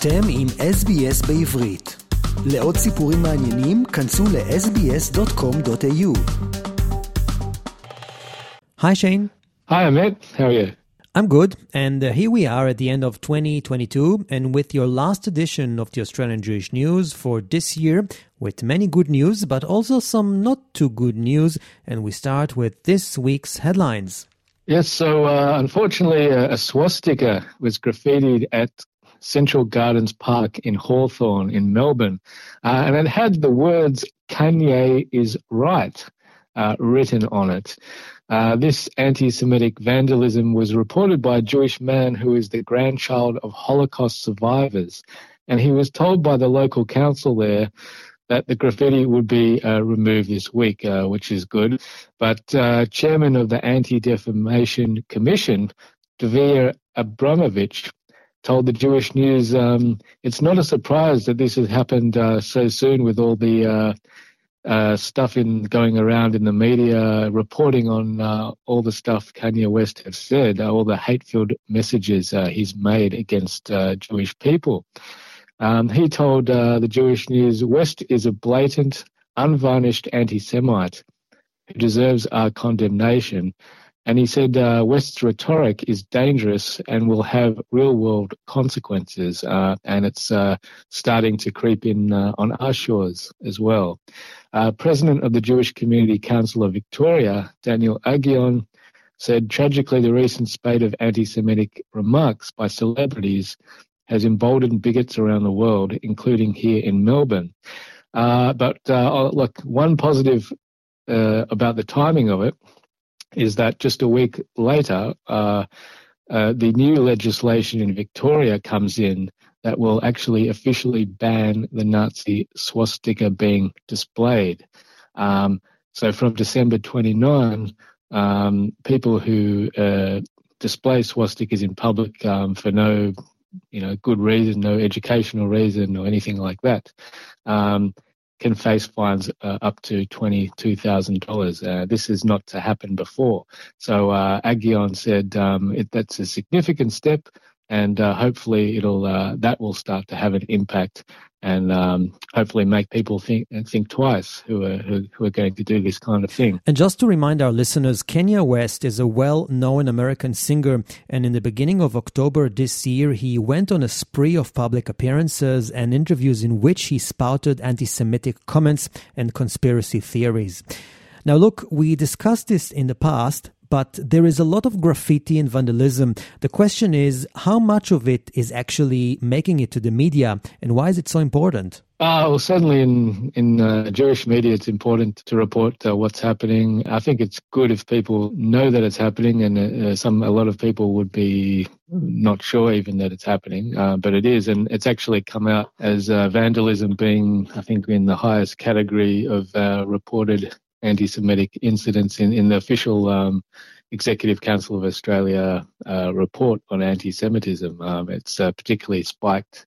אתם עם SBS בעברית. לעוד סיפורים מעניינים, כנסו ל-sbs.com.au. Hi, Shane. Hi, Amit. How are you? I'm good, and uh, here we are at the end of 2022, and with your last edition of the Australian Jewish News for this year, with many good news, but also some not too good news, and we start with this week's headlines. Yes, so uh, unfortunately, a, a swastika was graffitied at Central Gardens Park in Hawthorn in Melbourne, uh, and it had the words "Kanye is right" uh, written on it. Uh, this anti-Semitic vandalism was reported by a Jewish man who is the grandchild of Holocaust survivors, and he was told by the local council there that the graffiti would be uh, removed this week, uh, which is good. But uh, chairman of the Anti-Defamation Commission, Dvir Abramovich, told the Jewish News um, it's not a surprise that this has happened uh, so soon with all the uh, uh, stuff in going around in the media reporting on uh, all the stuff Kanye West has said, uh, all the hate-filled messages he's made against Jewish people. Um, he told the Jewish News, West is a blatant, unvarnished anti-Semite who deserves our condemnation. And he said uh, West's rhetoric is dangerous and will have real world consequences. Uh, and it's uh, starting to creep in on our shores as well. Uh, President of the Jewish Community Council of Victoria, Daniel Aghion, said tragically the recent spate of anti-Semitic remarks by celebrities has emboldened bigots around the world, including here in Melbourne. Uh, but uh, oh, look, one positive uh, about the timing of it is that just a week later, uh, uh, the new legislation in Victoria comes in that will actually officially ban the Nazi swastika being displayed. Um, so from December 29, um, people who uh, display swastikas in public um, for no, you know, good reason, no educational reason or anything like that, um, can face fines uh, up to $22,000. Uh, this is not to happen before. So uh, Aghion said um, it, that's a significant step and uh, hopefully it'll uh, that will start to have an impact and um, hopefully make people think think twice who are who, who, are going to do this kind of thing. And just to remind our listeners, Kanye West is a well-known American singer, and in the beginning of October this year, he went on a spree of public appearances and interviews in which he spouted anti-Semitic comments and conspiracy theories. Now, look, we discussed this in the past, but there is a lot of graffiti and vandalism. The question is, how much of it is actually making it to the media, and why is it so important? Uh, well, certainly in in uh, Jewish media, it's important to report uh, what's happening. I think it's good if people know that it's happening, and uh, some a lot of people would be not sure even that it's happening, uh, but it is, and it's actually come out as uh, vandalism being, I think, in the highest category of reported anti-Semitic incidents in, in the official um, Executive Council of Australia uh, report on anti-Semitism. Um, it's uh, particularly spiked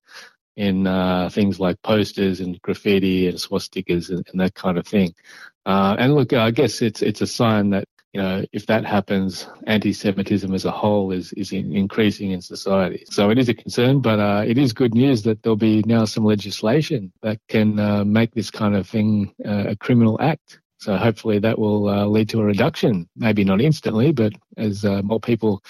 in uh, things like posters and graffiti and swastikas and, and that kind of thing. Uh, and look, I guess it's it's a sign that you know if that happens, anti-Semitism as a whole is is in, increasing in society. So it is a concern, but uh, it is good news that there'll be now some legislation that can uh, make this kind of thing a criminal act. So hopefully that will uh, lead to a reduction, maybe not instantly, but as uh, more people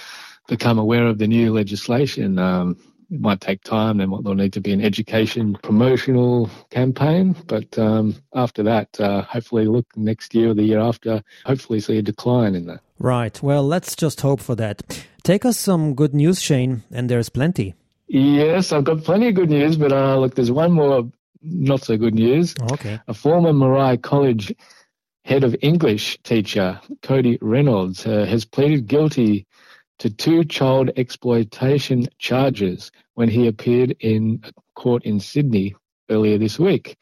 become aware of the new legislation, um, it might take time. Then there'll need to be an education promotional campaign. But um, after that, uh, hopefully, look next year or the year after, hopefully see a decline in that. Right. Well, let's just hope for that. Take us some good news, Shane, and there's plenty. Yes, I've got plenty of good news, but uh, look, there's one more not so good news. Okay. A former Moriah College head of English teacher Cody Reynolds uh, has pleaded guilty to two child exploitation charges when he appeared in court in Sydney earlier this week.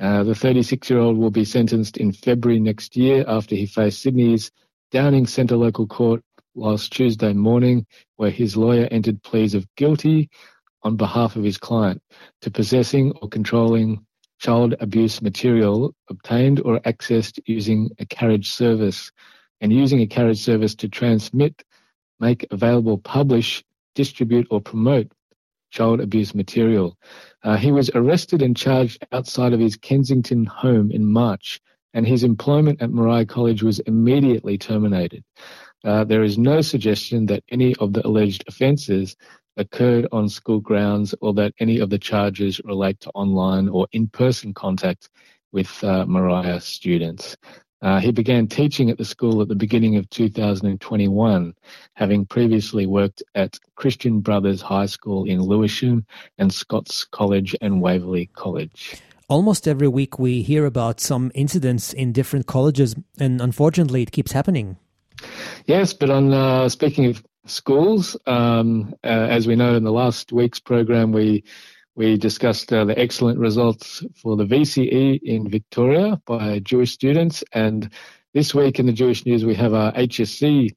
Uh, the 36 year old will be sentenced in February next year after he faced Sydney's Downing Centre local court last Tuesday morning, where his lawyer entered pleas of guilty on behalf of his client to possessing or controlling child abuse material obtained or accessed using a carriage service and using a carriage service to transmit, make available, publish, distribute or promote child abuse material. Uh, he was arrested and charged outside of his Kensington home in March, and his employment at Moriah College was immediately terminated. Uh, there is no suggestion that any of the alleged offences occurred on school grounds or that any of the charges relate to online or in-person contact with uh, Moriah students. Uh, he began teaching at the school at the beginning of 2021, having previously worked at Christian Brothers High School in Lewisham and Scots College and Waverley College. Almost every week we hear about some incidents in different colleges, and unfortunately it keeps happening. Yes, but on uh, speaking of schools, um, uh, as we know in the last week's program, we we discussed uh, the excellent results for the VCE in Victoria by Jewish students, and this week in the Jewish News we have our HSC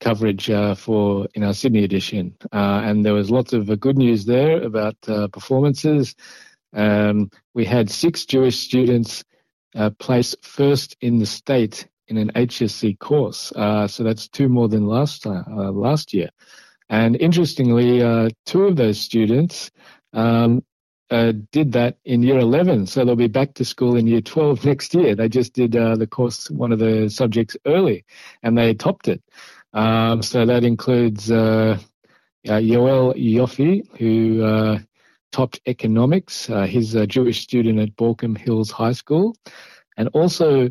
coverage uh, for in our Sydney edition, uh, and there was lots of uh, good news there about uh, performances. Um, we had six Jewish students place first in the state in an HSC course, so that's two more than last time, last year. And interestingly, two of those students um, uh, did that in year 11. So they'll be back to school in year 12 next year. They just did uh, the course, one of the subjects early, and they topped it. Um, so that includes uh, uh Yoel Yoffi, who uh, topped economics. Uh, he's a Jewish student at Baulkham Hills High School. And also,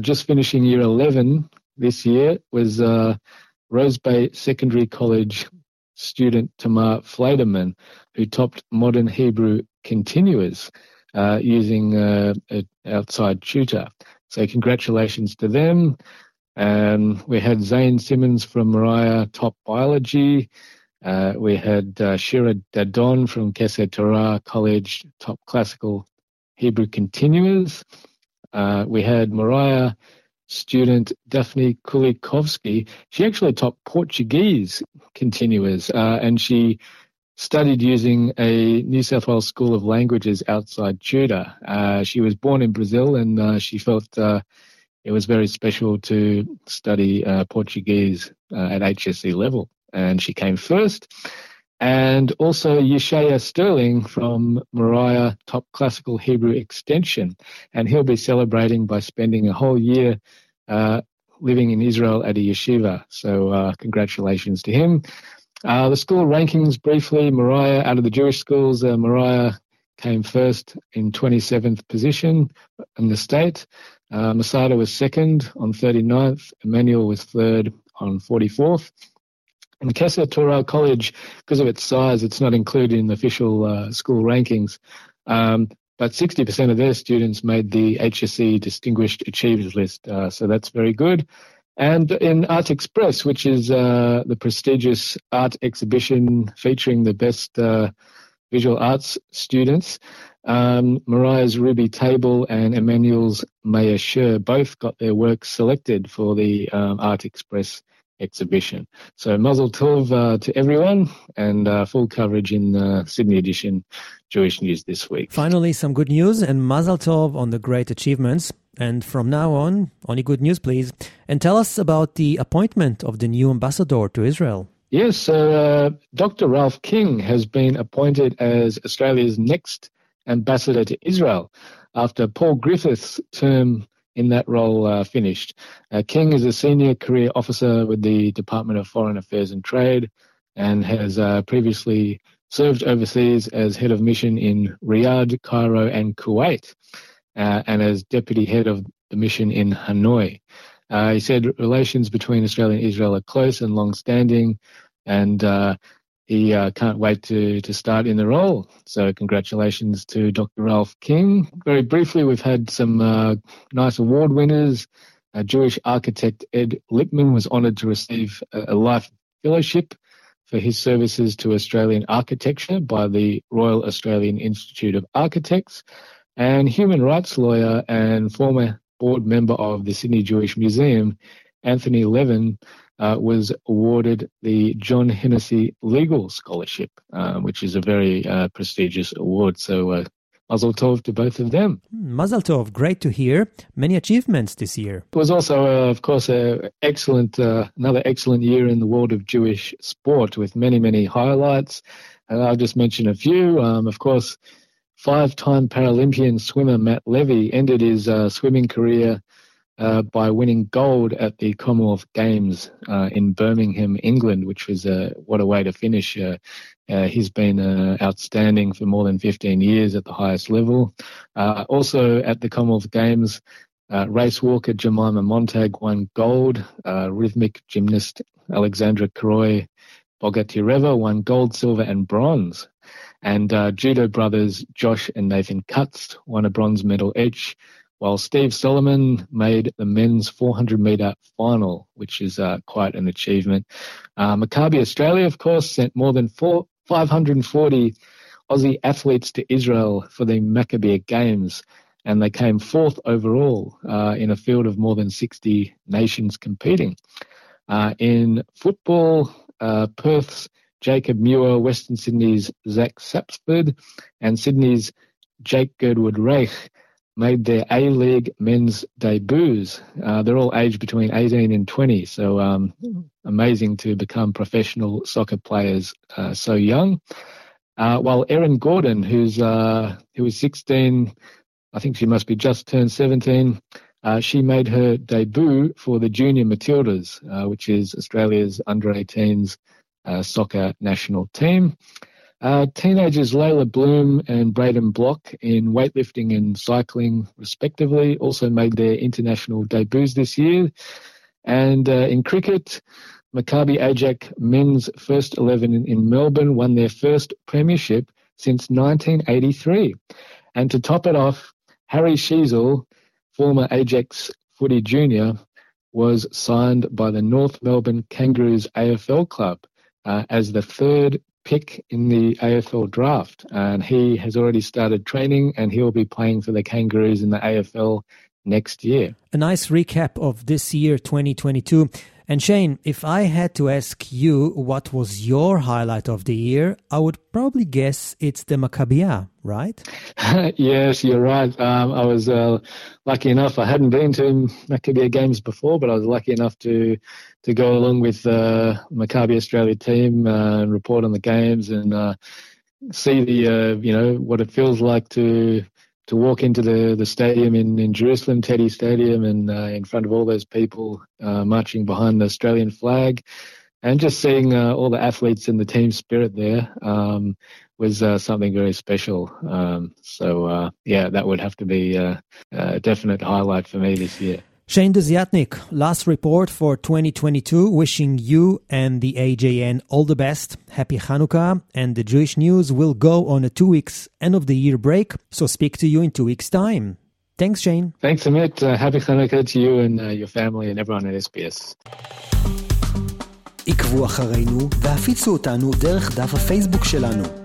just finishing year 11 this year was Rose Bay Secondary College student Tamar Fleiderman, who topped modern Hebrew continuers uh, using uh, an outside tutor. So congratulations to them. Um, we had Zane Simmons from Moriah top biology. Uh, we had uh, Shira Dadon from Kesser Torah College, top classical Hebrew continuers. Uh, we had Moriah student Daphne Kulikovsky, she actually taught Portuguese continuers, uh, and she studied using a New South Wales School of Languages outside Tudor. Uh, she was born in Brazil, and uh, she felt uh, it was very special to study uh, Portuguese uh, at HSC level, and she came first and also Yeshaya Sterling from Moriah Top Classical Hebrew Extension. And he'll be celebrating by spending a whole year uh, living in Israel at a yeshiva. So uh, congratulations to him. Uh, the school rankings briefly, Moriah out of the Jewish schools, uh, Moriah came first in 27th position in the state. Uh, Masada was second on 39th. Emmanuel was third on 44th. And Kesser Torah College, because of its size, it's not included in the official uh, school rankings. Um, but 60% of their students made the HSC Distinguished Achievers list, uh, so that's very good. And in Art Express, which is uh, the prestigious art exhibition featuring the best uh, visual arts students, um, Moriah's Ruby Table and Emmanuel's Maya Sher both got their work selected for the um, Art Express exhibition. So Mazel Tov uh, to everyone and uh, full coverage in the Sydney edition Jewish News this week. Finally, some good news and Mazel Tov on the great achievements. And from now on, only good news, please. And tell us about the appointment of the new ambassador to Israel. Yes, uh, Dr. Ralph King has been appointed as Australia's next ambassador to Israel after Paul Griffiths' term in that role uh, finished. Uh, King is a senior career officer with the Department of Foreign Affairs and Trade and has uh, previously served overseas as head of mission in Riyadh, Cairo, and Kuwait, uh, and as deputy head of the mission in Hanoi. Uh, he said relations between Australia and Israel are close and long standing, and uh, he uh, can't wait to, to start in the role. So, congratulations to Dr. Ralph King. Very briefly, we've had some uh, nice award winners. A Jewish architect Ed Lipman was honoured to receive a, a life fellowship for his services to Australian architecture by the Royal Australian Institute of Architects. And human rights lawyer and former board member of the Sydney Jewish Museum, Anthony Levin, uh, was awarded the John Hennessy Legal Scholarship, uh, which is a very uh, prestigious award. So, uh, Mazel Tov to both of them. Mazel Tov, great to hear. Many achievements this year. It was also, uh, of course, a excellent, uh, another excellent year in the world of Jewish sport with many, many highlights. and I'll just mention a few. Um, of course, five-time Paralympian swimmer Matt Levy ended his uh, swimming career uh, by winning gold at the Commonwealth Games uh, in Birmingham, England, which was uh, what a way to finish. Uh, uh, he's been outstanding for more than 15 years at the highest level. also at the Commonwealth Games, race walker Jemima Montag won gold. rhythmic gymnast Alexandra Kroy Bogatireva won gold, silver, and bronze. And judo brothers Josh and Nathan Katz won a bronze medal each while Steve Solomon made the men's 400 metre final, which is uh, quite an achievement. Uh, Maccabi Australia, of course, sent more than four, 540 Aussie athletes to Israel for the Maccabi Games, and they came fourth overall uh, in a field of more than 60 nations competing. Uh, in football, uh, Perth's Jacob Muir, Western Sydney's Zach Sapsford, and Sydney's Jake Girdwood Reich made their A League men's debuts. Uh, they're all aged between 18 and 20, so um, amazing to become professional soccer players uh, so young. Uh, while Erin Gordon, who's uh, who was 16, I think she must be just turned 17. Uh, she made her debut for the Junior Matildas, uh, which is Australia's under 18s soccer national team. Uh, teenagers Layla Bloom and Braden Block in weightlifting and cycling, respectively, also made their international debuts this year. And uh, in cricket, Maccabi Ajax men's first 11 in, Melbourne won their first premiership since 1983. And to top it off, Harry Sheezel, former Ajax footy junior, was signed by the North Melbourne Kangaroos AFL club uh, as the third pick in the AFL draft. And he has already started training and he'll be playing for the Kangaroos in the AFL next year. A nice recap of this year, 2022. And Shane, if I had to ask you what was your highlight of the year, I would probably guess it's the Maccabiah, right? yes, you're right. Um, I was uh, lucky enough. I hadn't been to Maccabiah games before, but I was lucky enough to to go along with the uh, Maccabi Australia team uh, and report on the games and uh, see the uh, you know what it feels like to to walk into the, the stadium in, in Jerusalem, Teddy Stadium, and uh, in front of all those people uh, marching behind the Australian flag, and just seeing uh, all the athletes and the team spirit there um, was uh, something very special. Um, so, uh, yeah, that would have to be uh, a definite highlight for me this year. Shane Desiatnik, last report for 2022, wishing you and the AJN all the best. Happy Hanukkah, and the Jewish News will go on a two weeks end of the year break, so speak to you in two weeks' time. Thanks, Shane. Thanks, Amit. Uh, happy Hanukkah to you and uh, your family and everyone at SBS. עקבו אחרינו והפיצו אותנו דרך דף הפייסבוק שלנו.